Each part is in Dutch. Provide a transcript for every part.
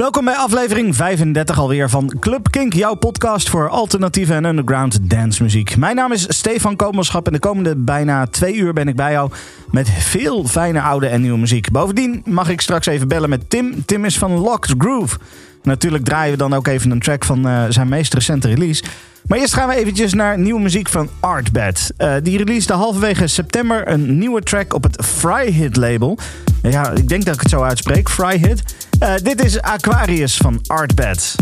Welkom bij aflevering 35 alweer van Club Kink, jouw podcast voor alternatieve en underground dancemuziek. Mijn naam is Stefan Komelschap en de komende bijna twee uur ben ik bij jou met veel fijne oude en nieuwe muziek. Bovendien mag ik straks even bellen met Tim. Tim is van Locked Groove. Natuurlijk draaien we dan ook even een track van uh, zijn meest recente release. Maar eerst gaan we eventjes naar nieuwe muziek van Artbed. Uh, die releasede halverwege september een nieuwe track op het Fryhit label. Ja, ik denk dat ik het zo uitspreek, Fryhit. Uh, dit is Aquarius van Artbed.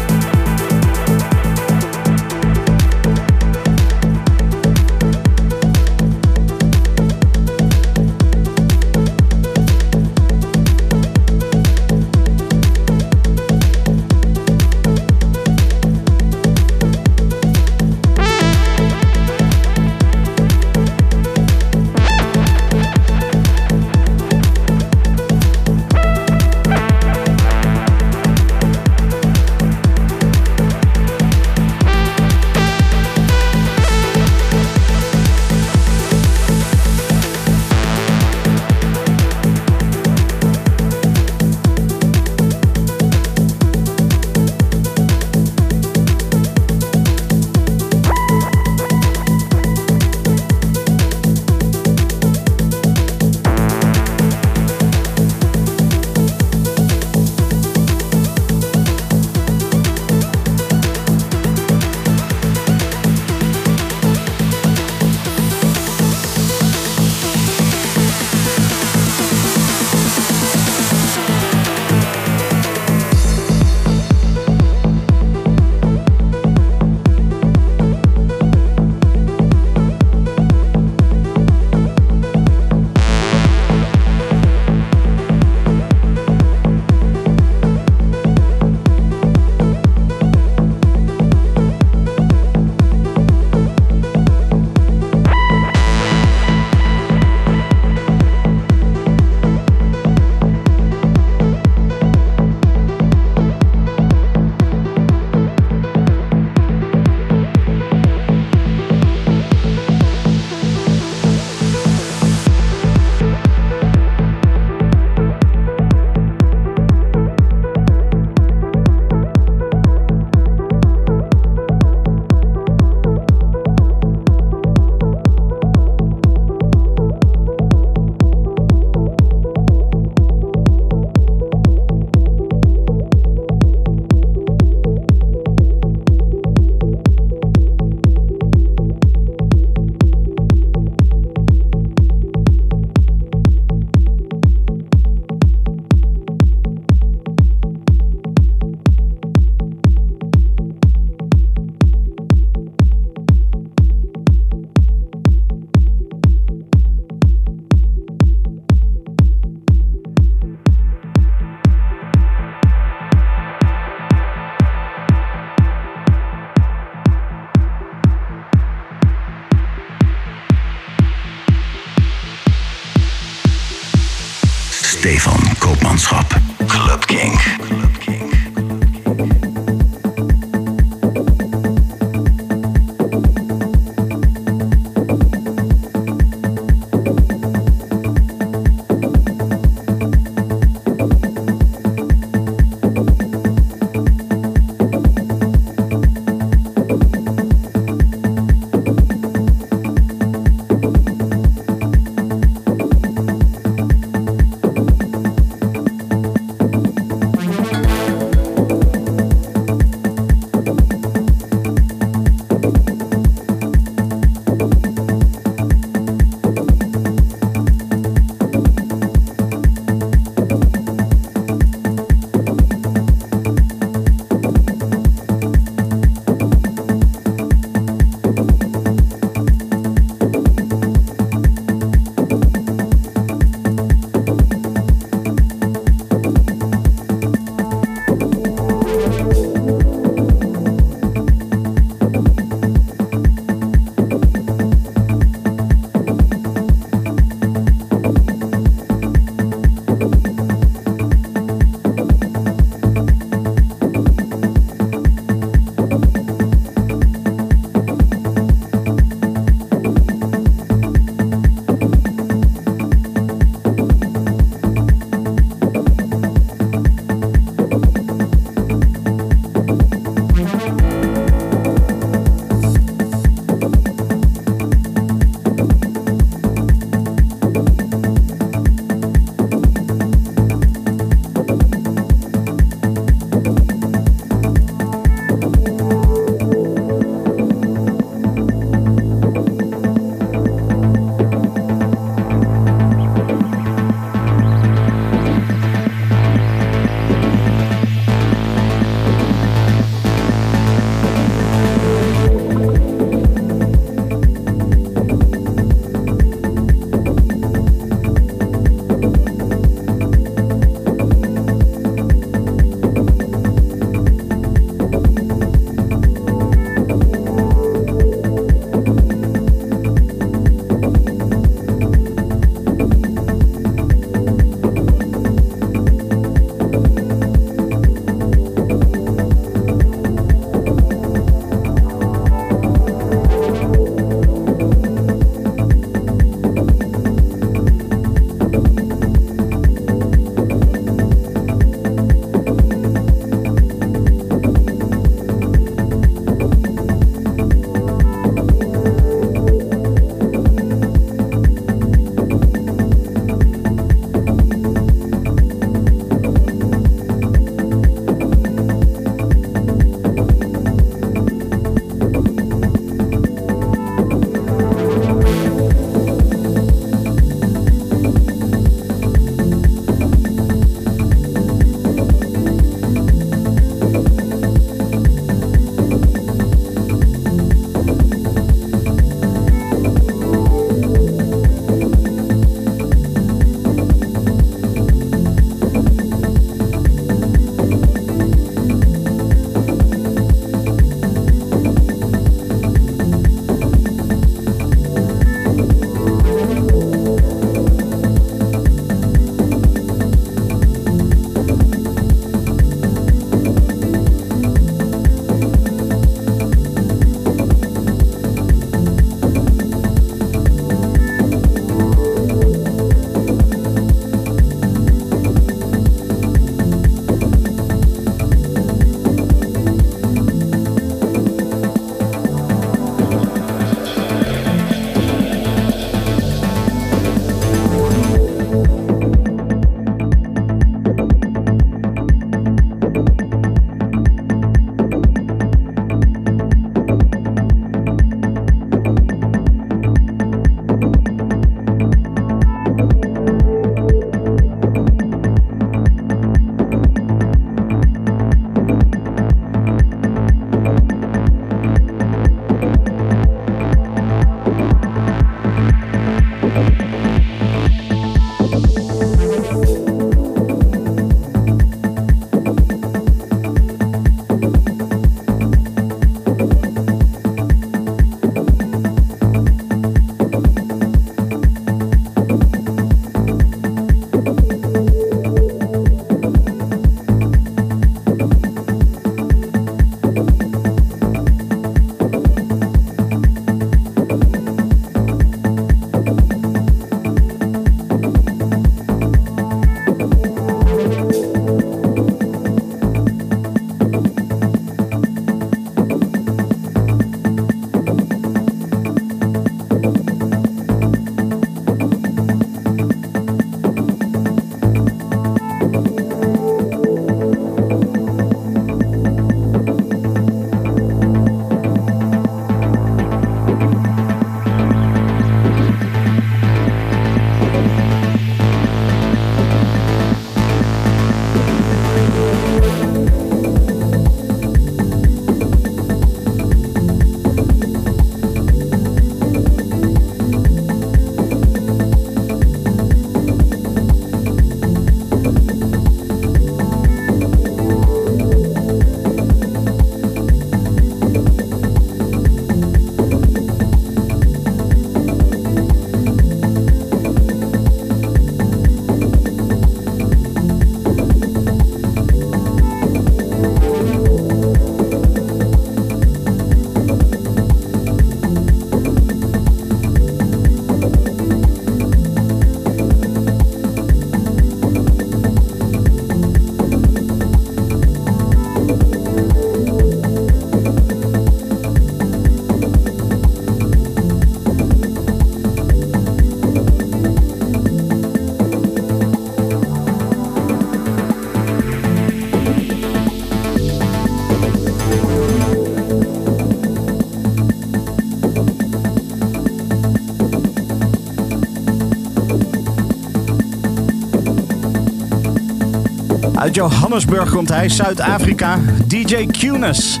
Johannesburg komt hij, Zuid-Afrika, DJ Cunis.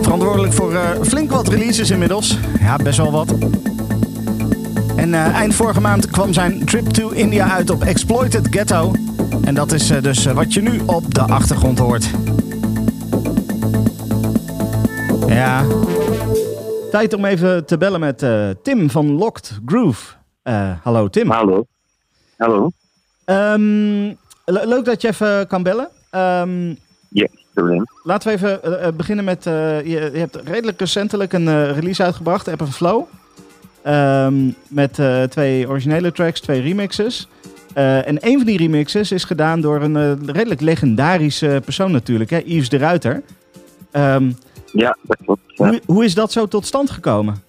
Verantwoordelijk voor uh, flink wat releases inmiddels. Ja, best wel wat. En uh, eind vorige maand kwam zijn trip to India uit op Exploited Ghetto. En dat is uh, dus wat je nu op de achtergrond hoort. Ja. Tijd om even te bellen met Tim van Locked Groove. hallo Tim. Hallo. Hallo. Um, leuk dat je even kan bellen. Um, ja, probleem. Laten we even uh, beginnen met... Je, je, hebt redelijk recentelijk een release uitgebracht, App Flow. Um, met twee originele tracks, twee remixes. en een van die remixes is gedaan door een redelijk legendarische persoon natuurlijk, hè? Yves de Ruiter. Um, ja, dat klopt. Ja. Hoe, hoe is dat zo tot stand gekomen?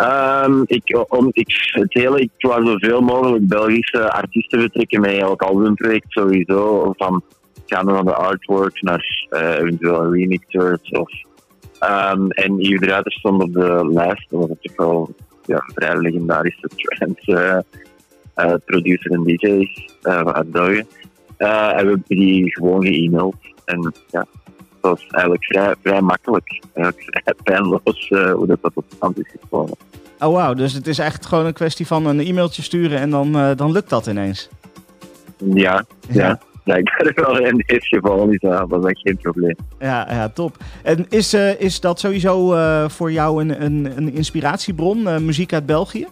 Um, ik, om, ik, het hele, ik wou zoveel mogelijk Belgische artiesten betrekken met elk albumproject sowieso. Van gaan van de artwork naar uh, eventueel remixers. Of, um, en Ruiter stond op de lijst, was toch wel ja, vrij legendarische trance uh, uh, producer en DJ's uit België. en we hebben die gewoon ge-mailed. En ja, dat was eigenlijk vrij, vrij makkelijk. Eigenlijk vrij pijnloos hoe dat, dat tot stand is gekomen. Oh wauw, dus het is echt gewoon een kwestie van een e-mailtje sturen en dan, uh, dan lukt dat ineens. Ja, ja. ja. er wel in dit geval niet aan, dat is echt geen probleem. Ja, ja top. En is, uh, is dat sowieso uh, voor jou een, een, een inspiratiebron, muziek uit België?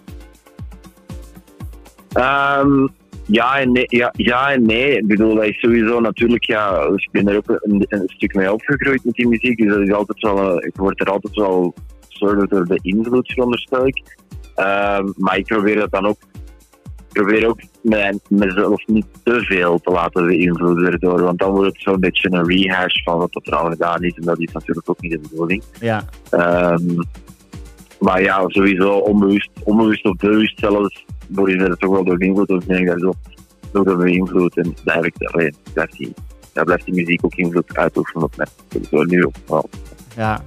Um, ja, en nee, ja, ja en nee. Ik bedoel, dat is sowieso natuurlijk, ja, ik ben er ook een, een, stuk mee opgegroeid met die muziek, dus dat is altijd wel, ik word er altijd wel soort door de invloed, veronderstel ik. Uh, maar ik probeer dat dan ook, probeer ook mijn, mezelf niet te veel te laten beïnvloeden erdoor. Want dan wordt het zo'n beetje een rehash van wat er al gedaan is. En dat is natuurlijk ook niet de bedoeling. Ja. Um, maar ja, sowieso onbewust, onbewust of bewust zelfs je er toch wel door beïnvloed. Of ben ik daar zo door beïnvloed. En eigenlijk alleen, blijft, die, daar blijft die muziek ook invloed uitoefenen op mij. Zo nu ook Ja.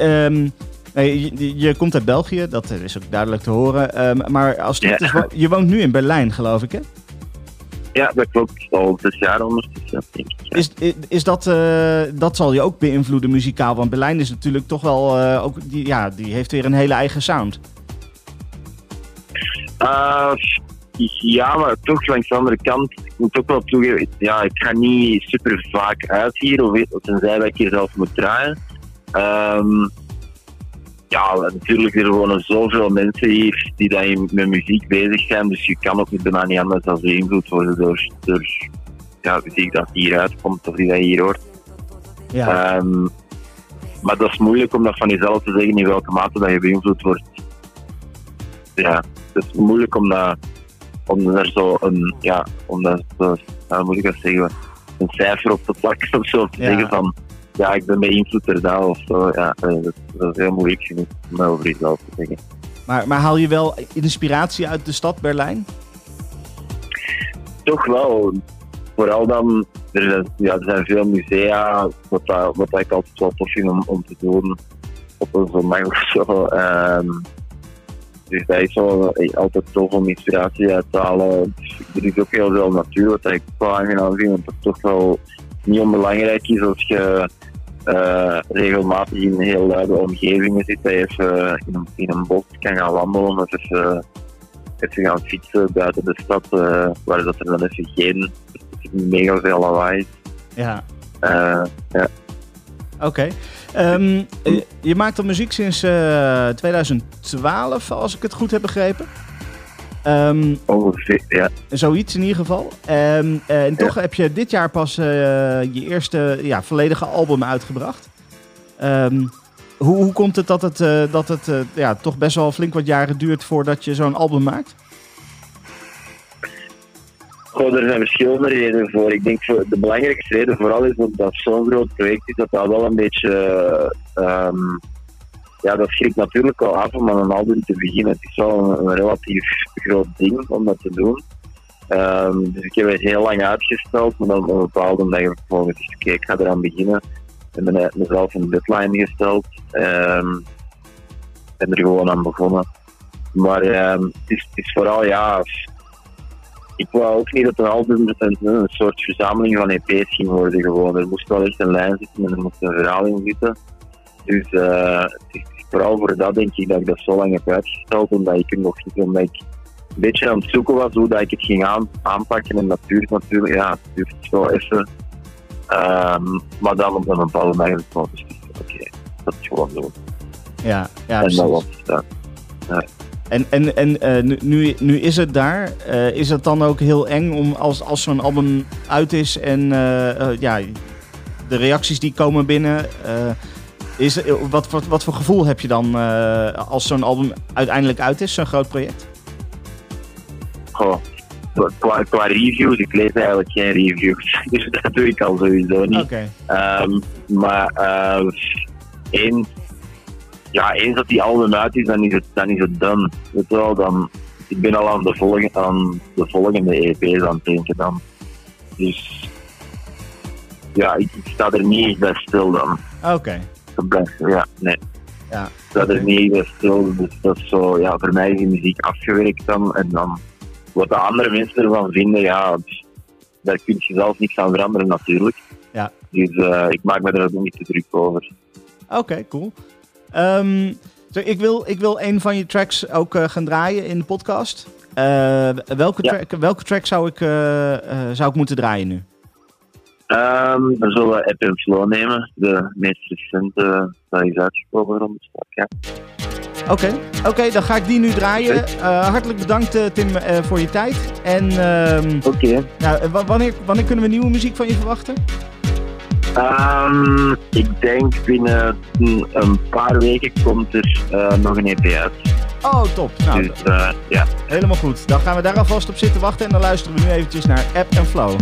Um, je, je, komt uit België, dat is ook duidelijk te horen. Um, maar als het ja. is, je woont nu in Berlijn, geloof ik, hè? Ja, dat klopt. Al zes jaar ondertussen. Is, is dat, uh, dat zal je ook beïnvloeden muzikaal? Want Berlijn is natuurlijk toch wel, uh, ook, die, ja, die heeft weer een hele eigen sound. Uh, ja, maar toch langs de andere kant, ik moet ook wel toegeven, ja, ik ga niet super vaak uit hier, of tenzij dat ik hier zelf moet draaien. Um, ja, natuurlijk er wonen zoveel mensen hier die dan met muziek bezig zijn. Dus je kan ook niet bijna niet anders dan beïnvloed worden door, door ja, muziek dat hier uitkomt of die dat hier hoort. Ja. Um, maar dat is moeilijk om dat van jezelf te zeggen in welke mate dat je beïnvloed wordt. Ja, het is moeilijk om dat, om er zo een, ja, om dat, hoe moet ik dat zeggen, een cijfer op te plakken of zo, te ja. zeggen van ja, ik ben beïnvloed er daar of zo. Ja, dat, dat is heel moeilijk om over jezelf te zeggen. Maar, maar haal je wel inspiratie uit de stad Berlijn? Toch wel. Vooral dan, er zijn, ja, er zijn veel musea, wat, dat, wat dat ik altijd wel tof vind om, om te doen. Op een zo of zo. Um, dus dat is wel altijd tof om inspiratie uit te halen. Dus er is ook heel veel natuur, wat ik wel aangenaam vind, want dat toch wel niet onbelangrijk is als je uh, regelmatig in heel luide omgevingen zit, dat je even in een, in een bos kan gaan wandelen of even, even gaan fietsen buiten de stad, uh, waar dat er dan even geen mega veel lawaai is. Ja. Uh, ja. Oké. Okay. Um, je, je maakt al muziek sinds 2012, als ik het goed heb begrepen. Um, Ongeveer, ja. Zoiets in ieder geval. Um, uh, en toch heb je dit jaar pas uh, je eerste ja, volledige album uitgebracht. Um, hoe, hoe komt het dat het, uh, dat het ja, toch best wel flink wat jaren duurt voordat je zo'n album maakt? Goh, er zijn verschillende redenen voor. Ik denk de belangrijkste reden vooral is dat dat zo'n groot project is dat dat wel een beetje ja, dat schrikt natuurlijk wel af om aan een album te beginnen. Het is wel een, relatief groot ding om dat te doen. Um, dus ik heb het heel lang uitgesteld, maar dan op een bepaalde dag heb ik gezegd, oké, ik ga eraan beginnen. Ik ben mezelf een deadline gesteld. Um, ben er gewoon aan begonnen. Maar het, het is vooral, ja, ik wou ook niet dat het een album een, een soort verzameling van EP's ging worden gewoon. Er moest wel echt een lijn zitten en er moest een verhaal in zitten. Dus uh, het is vooral voor dat denk ik dat ik dat zo lang heb uitgesteld. Omdat ik nog niet, omdat ik een beetje aan het zoeken was hoe dat ik het ging aan, aanpakken. En dat duurt natuurlijk, ja, het duurt zo even. Um, maar dan op een bepaalde manier van, dus oké, dat is gewoon doen. Ja, ja, en dat was. Ja. En, en, en uh, nu, nu is het daar. Uh, is het dan ook heel eng om als, als zo'n album uit is en uh, ja, de reacties die komen binnen. is, wat, wat, wat voor gevoel heb je dan als zo'n album uiteindelijk uit is, zo'n groot project? Goh, qua, qua reviews, ik lees eigenlijk geen reviews. Dus dat doe ik al sowieso niet. Okay. Um, maar één ja, eens dat die album uit is, dan is het, dan is het done. Weet wel, dan, ik ben al aan de, volgende, aan de volgende EP's aan het denken dan. Dus ja, ik, ik sta er niet bij stil dan. Oké. Okay. Ja, nee. Ja, ik sta er niet bij stil. Dus dat is zo, ja, voor mij is die muziek afgewerkt dan. En dan wat de andere mensen ervan vinden, ja, daar kun je zelf niks aan veranderen natuurlijk. Ja. Dus uh, ik maak me er ook niet te druk over. Oké, cool. Um, ik, wil, ik wil een van je tracks ook uh, gaan draaien in de podcast. Uh, welke, ja. track, welke track zou ik, uh, zou ik moeten draaien nu? Um, dan zullen we App Flow nemen. De meest recente dat is uitgekomen rond de stad. Ja. Oké, okay. okay, dan ga ik die nu draaien. hartelijk bedankt Tim voor je tijd. En um, Oké. Nou, wanneer, wanneer kunnen we nieuwe muziek van je verwachten? Um, ik denk binnen een paar weken komt er uh, nog een EP uit. Oh, top. Nou, dus, uh, ja. Helemaal goed. Dan gaan we daar alvast op zitten wachten en dan luisteren we nu eventjes naar App en Flow.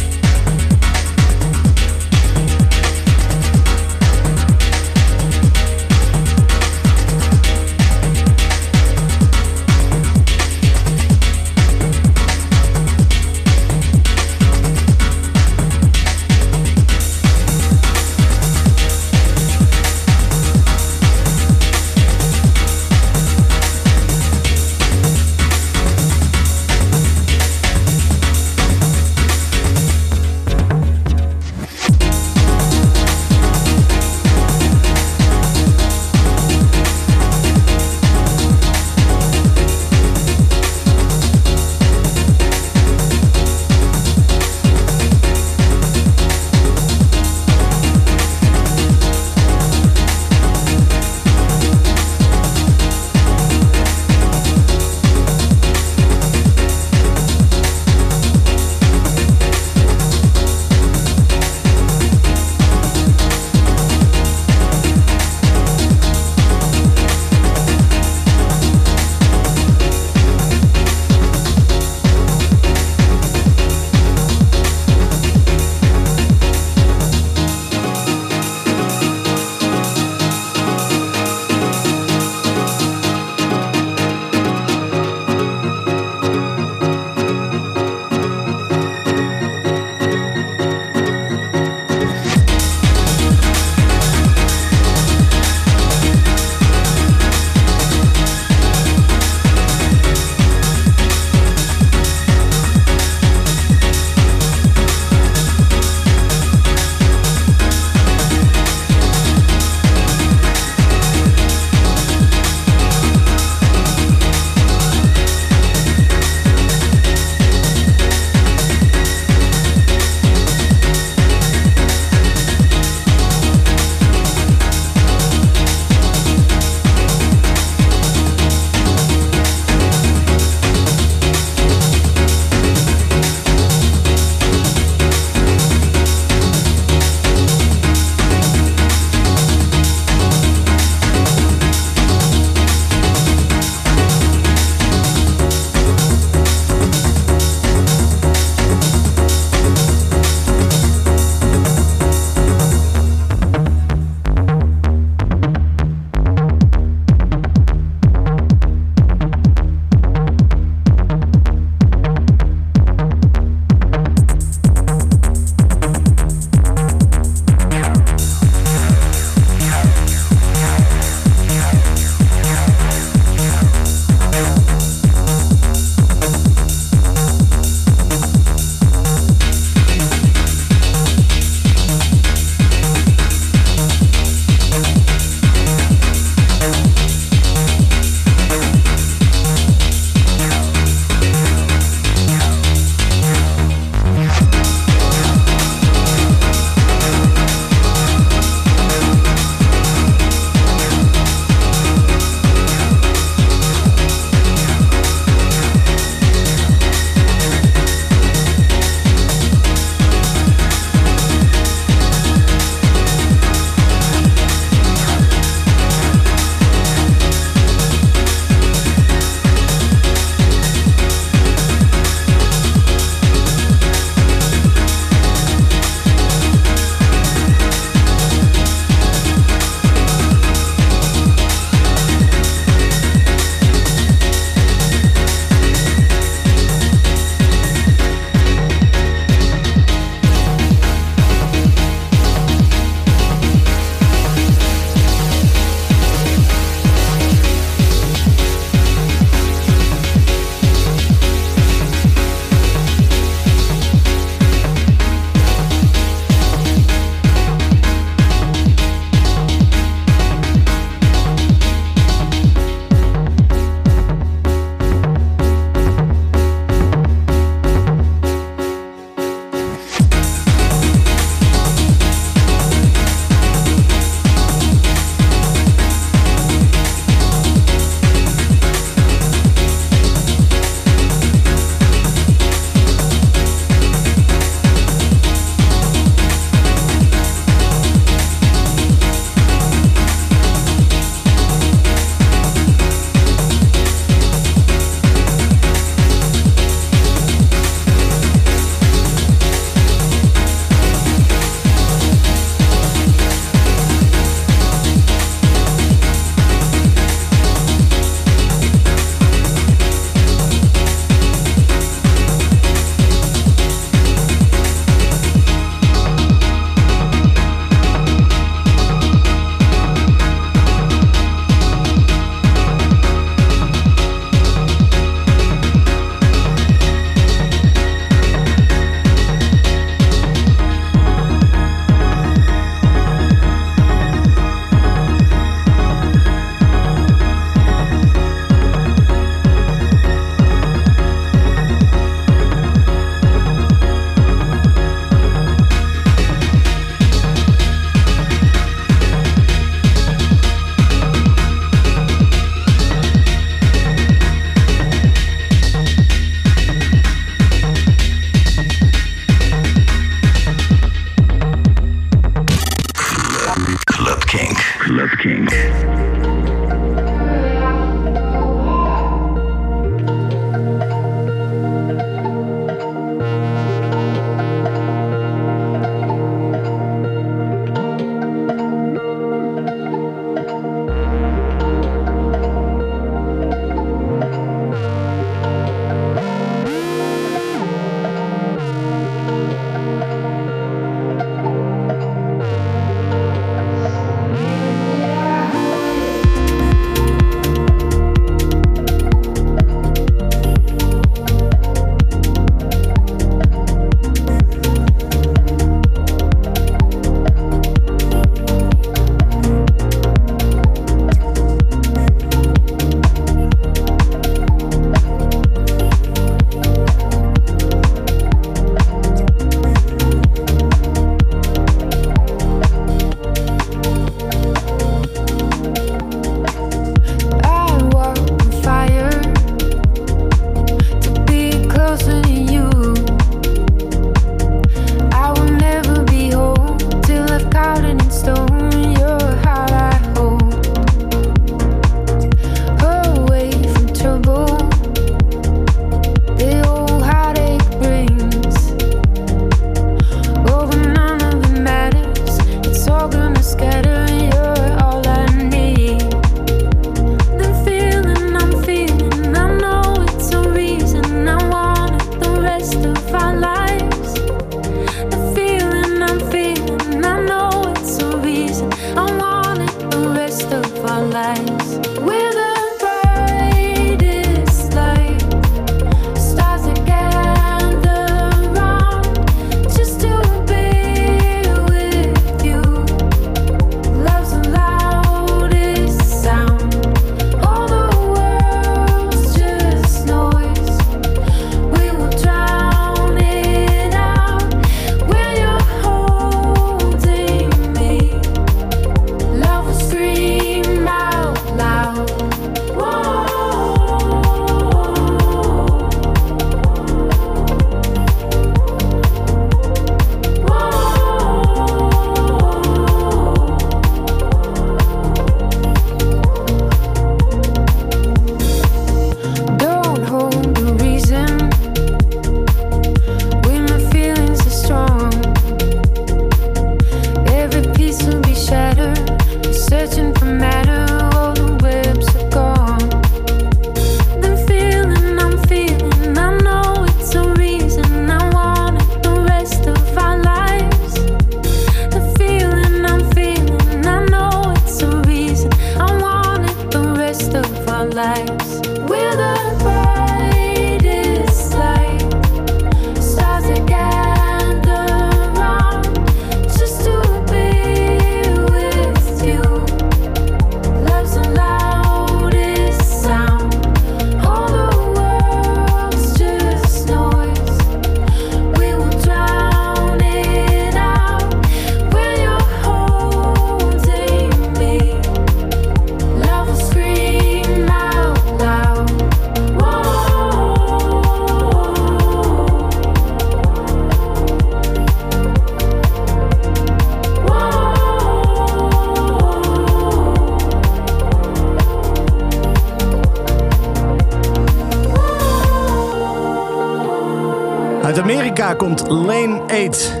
Amerika komt Lane 8.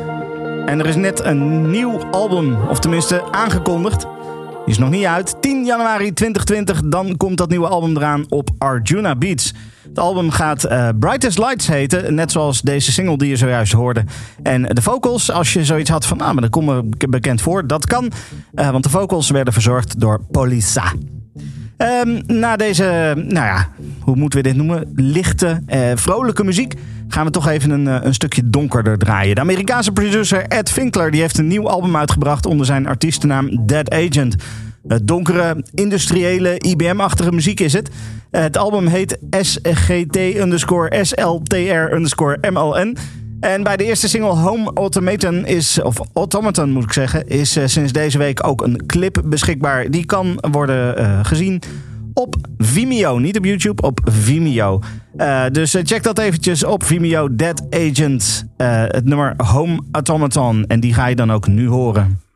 En er is net een nieuw album, of tenminste aangekondigd. Die is nog niet uit. 10 januari 2020, dan komt dat nieuwe album eraan op Arjuna Beats. Het album gaat eh, Brightest Lights heten, net zoals deze single die je zojuist hoorde. En de vocals, als je zoiets had van, ah, maar dat komt me bekend voor, dat kan. eh, want de vocals werden verzorgd door Polisa. Ehm, na deze, nou ja, hoe moeten we dit noemen? Lichte, eh, vrolijke muziek. Gaan we toch even een, eh, een stukje donkerder draaien. De Amerikaanse producer Ed Finkler die heeft een nieuw album uitgebracht onder zijn artiestennaam Dead Agent. Donkere, industriële, IBM-achtige muziek is het. Het album heet SGT underscore SLTR underscore MLN. En bij de eerste single Home Automaton is, of Automaton moet ik zeggen, is eh, sinds deze week ook een clip beschikbaar. Die kan worden eh, gezien op Vimeo. Niet op YouTube, op Vimeo. Eh, dus eh, check dat eventjes op Vimeo. Dead Agent, eh, het nummer Home Automaton. En die ga je dan ook nu horen.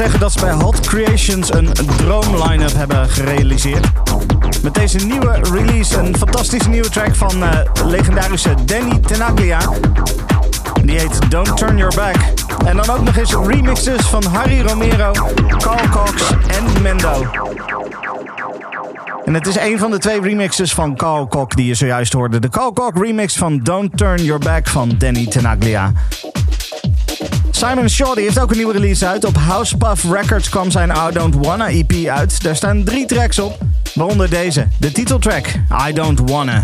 Zeggen dat ze bij Hot Creations een droom-line-up hebben gerealiseerd. Met deze nieuwe release een fantastische nieuwe track van uh, legendarische Danny Tenaglia. Die heet Don't Turn Your Back. En dan ook nog eens remixes van Harry Romero, Carl Cox en Mendo. En het is een van de twee remixes van Carl Cox die je zojuist hoorde. De Carl Cox remix van Don't Turn Your Back van Danny Tenaglia. Simon Shorty heeft ook een nieuwe release uit. Op Housepuff Records kwam zijn I Don't Wanna EP uit. Daar staan drie tracks op, waaronder deze, de titeltrack I Don't Wanna.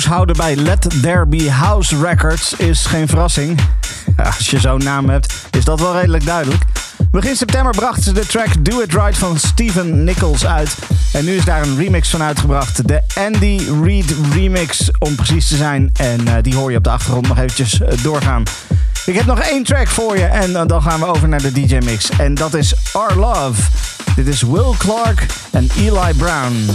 Ze van house houden bij Let There Be House Records is geen verrassing. Als je zo'n naam hebt, is dat wel redelijk duidelijk. Begin september brachten ze de track Do It Right van Steven Nichols uit. En nu is daar een remix van uitgebracht. De Andy Reid remix, om precies te zijn. En uh, die hoor je op de achtergrond nog eventjes uh, doorgaan. Ik heb nog één track voor je en uh, dan gaan we over naar de DJ mix. En dat is Our Love. Dit is Will Clark en Eli Brown.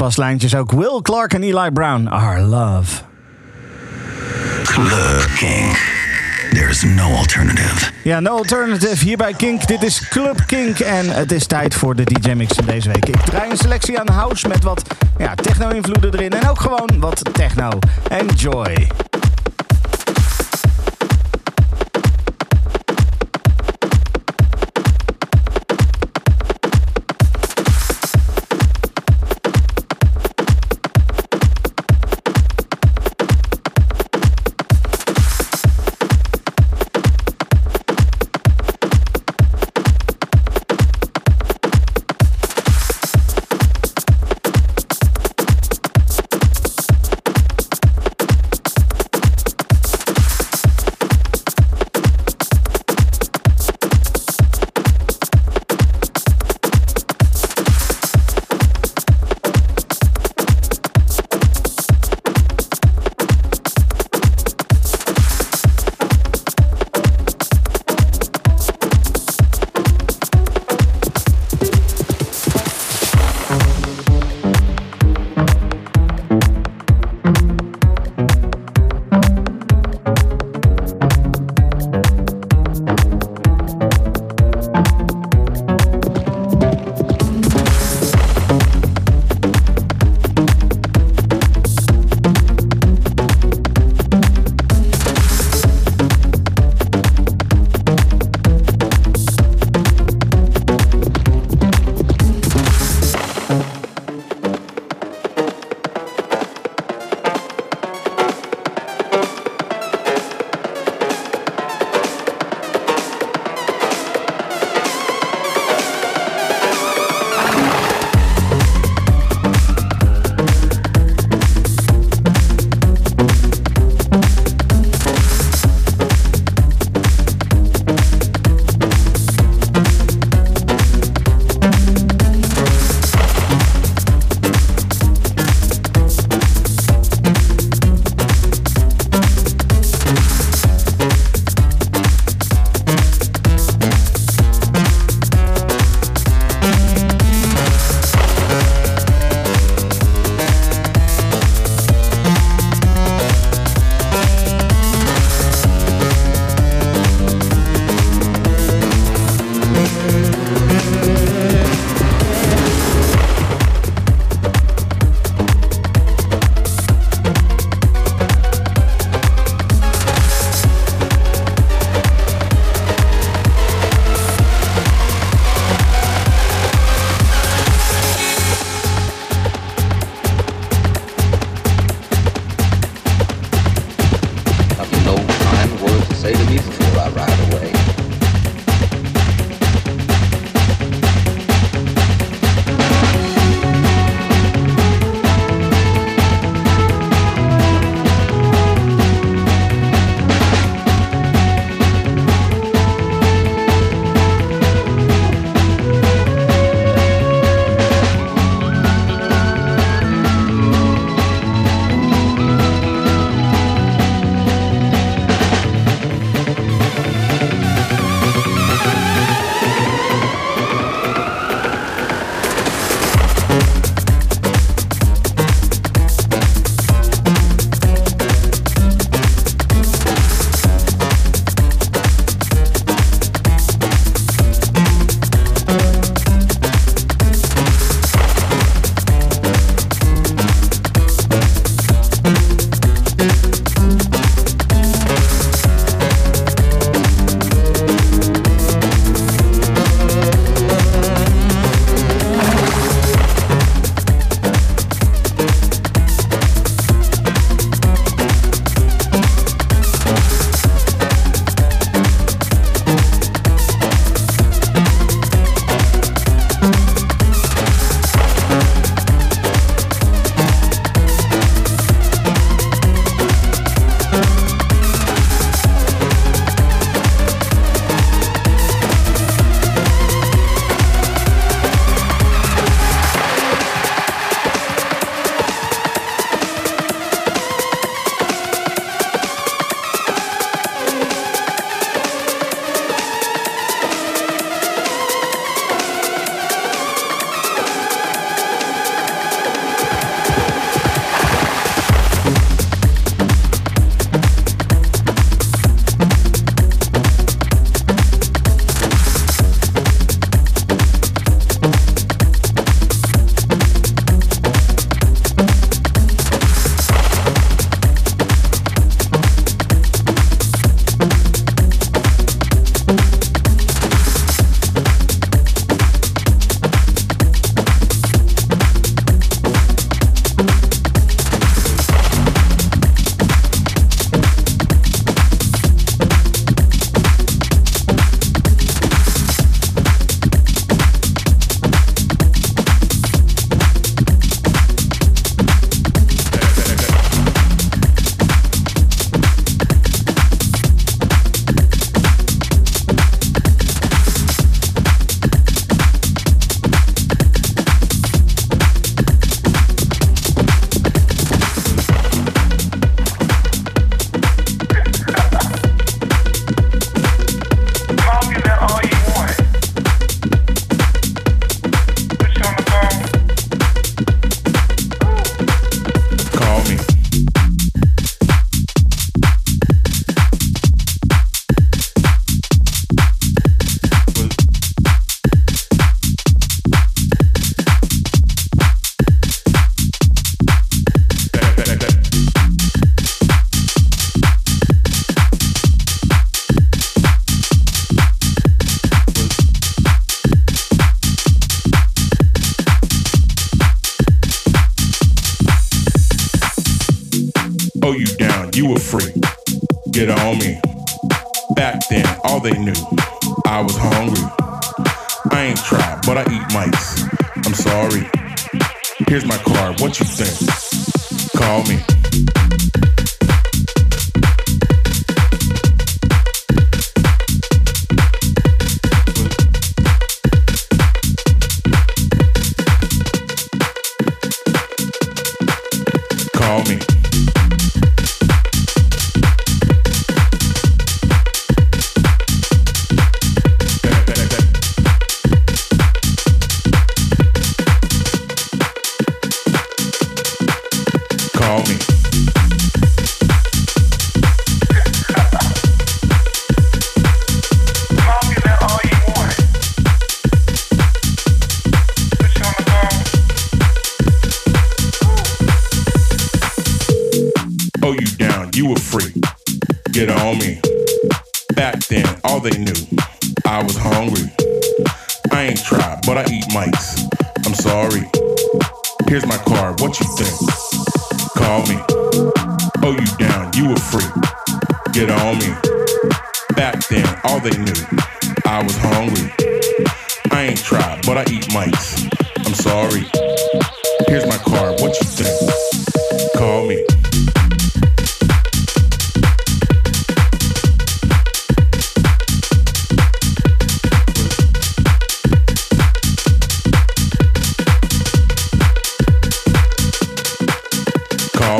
Baslijntjes ook. Will Clark en Eli Brown. Our love. Club King. There's no alternative. Ja, no alternative hier bij Kink. Dit is Club Kink en het is tijd voor de DJ Mix van deze week. Ik draai een selectie aan house met wat ja, techno-invloeden erin en ook gewoon wat techno. Enjoy.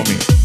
Call me.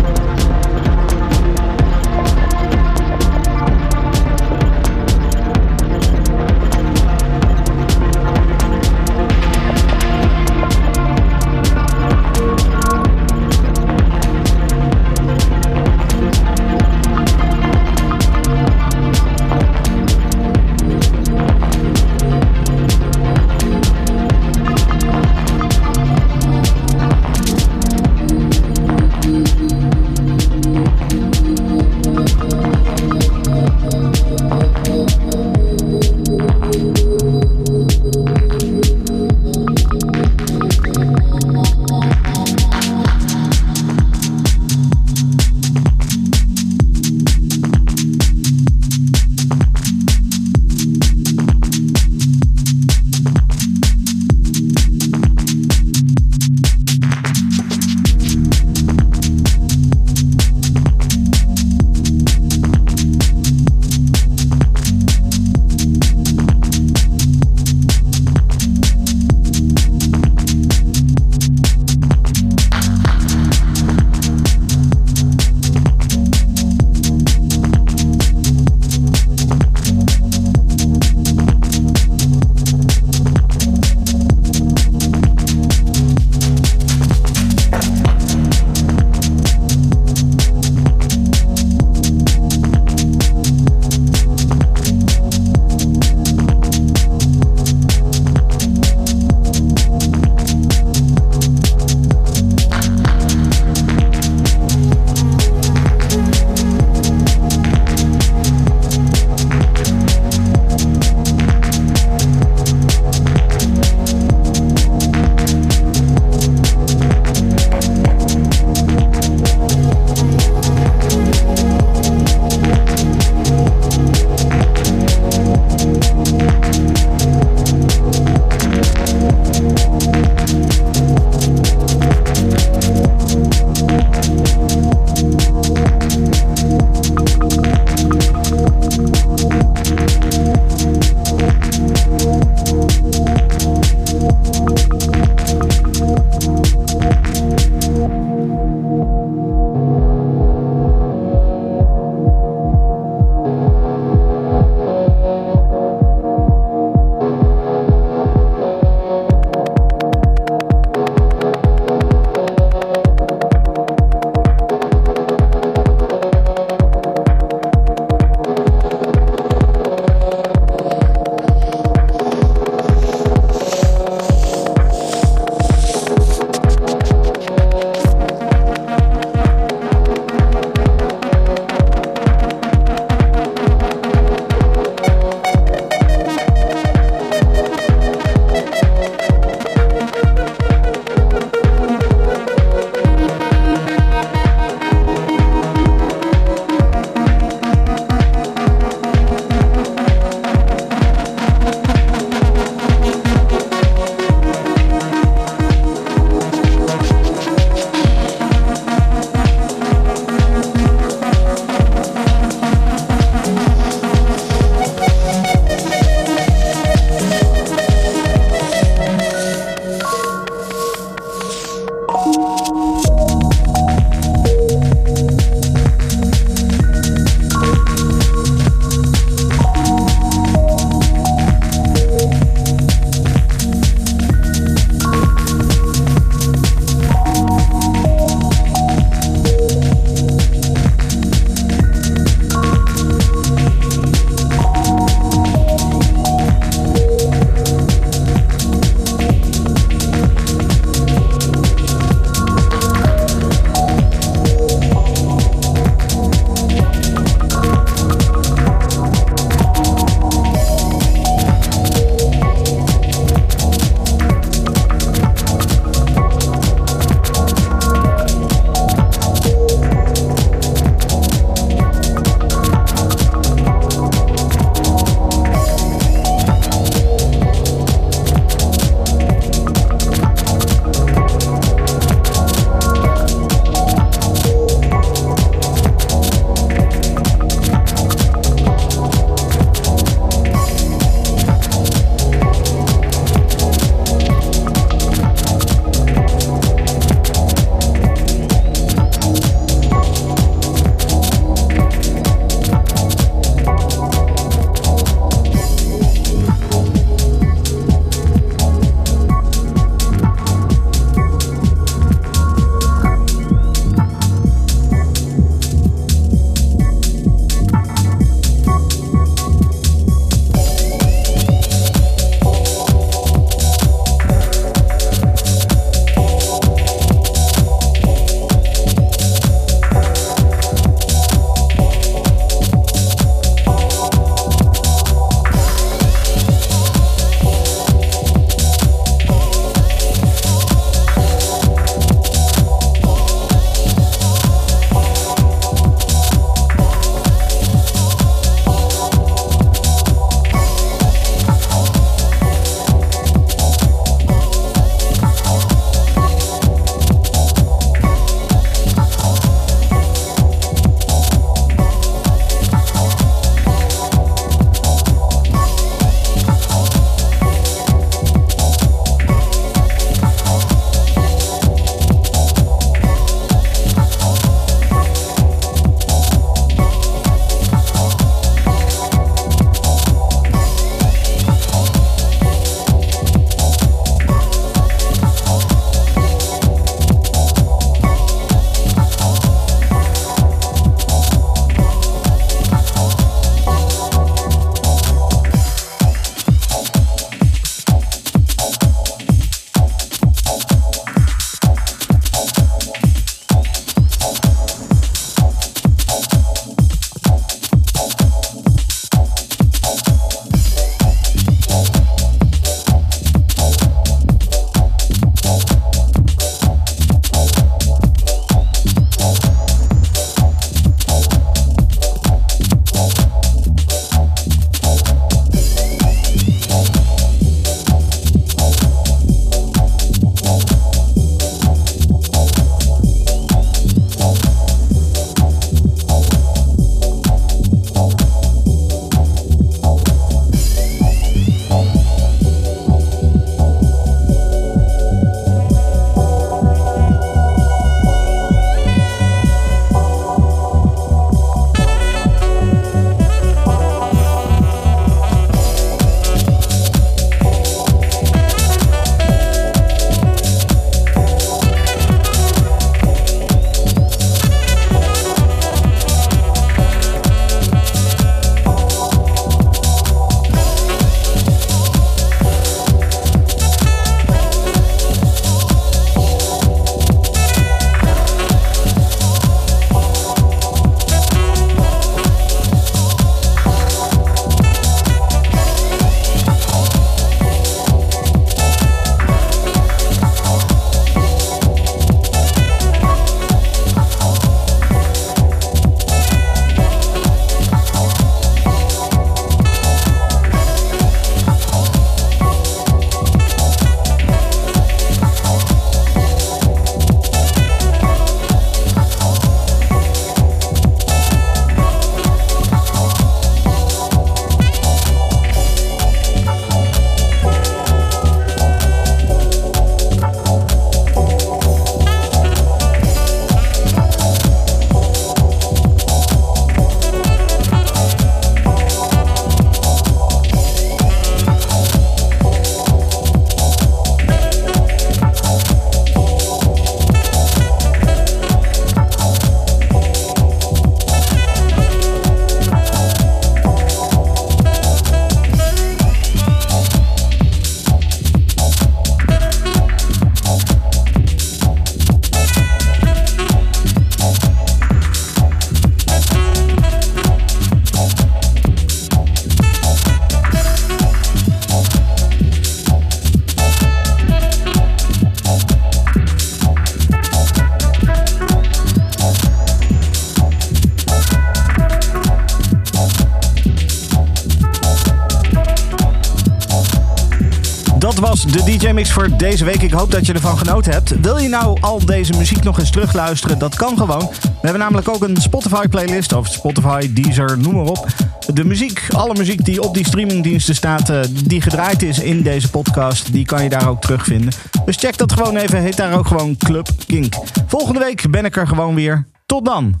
DJ-mix voor deze week. Ik hoop dat je ervan genoten hebt. Wil je nou al deze muziek nog eens terugluisteren? Dat kan gewoon. We hebben namelijk ook een Spotify-playlist of Spotify, Deezer, noem maar op. De muziek, alle muziek die op die streamingdiensten staat, eh, die gedraaid is in deze podcast, die kan je daar ook terugvinden. Dus check dat gewoon even. Heet daar ook gewoon Club Kink. Volgende week ben ik er gewoon weer. Tot dan.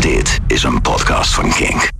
Dit is een podcast van Kink.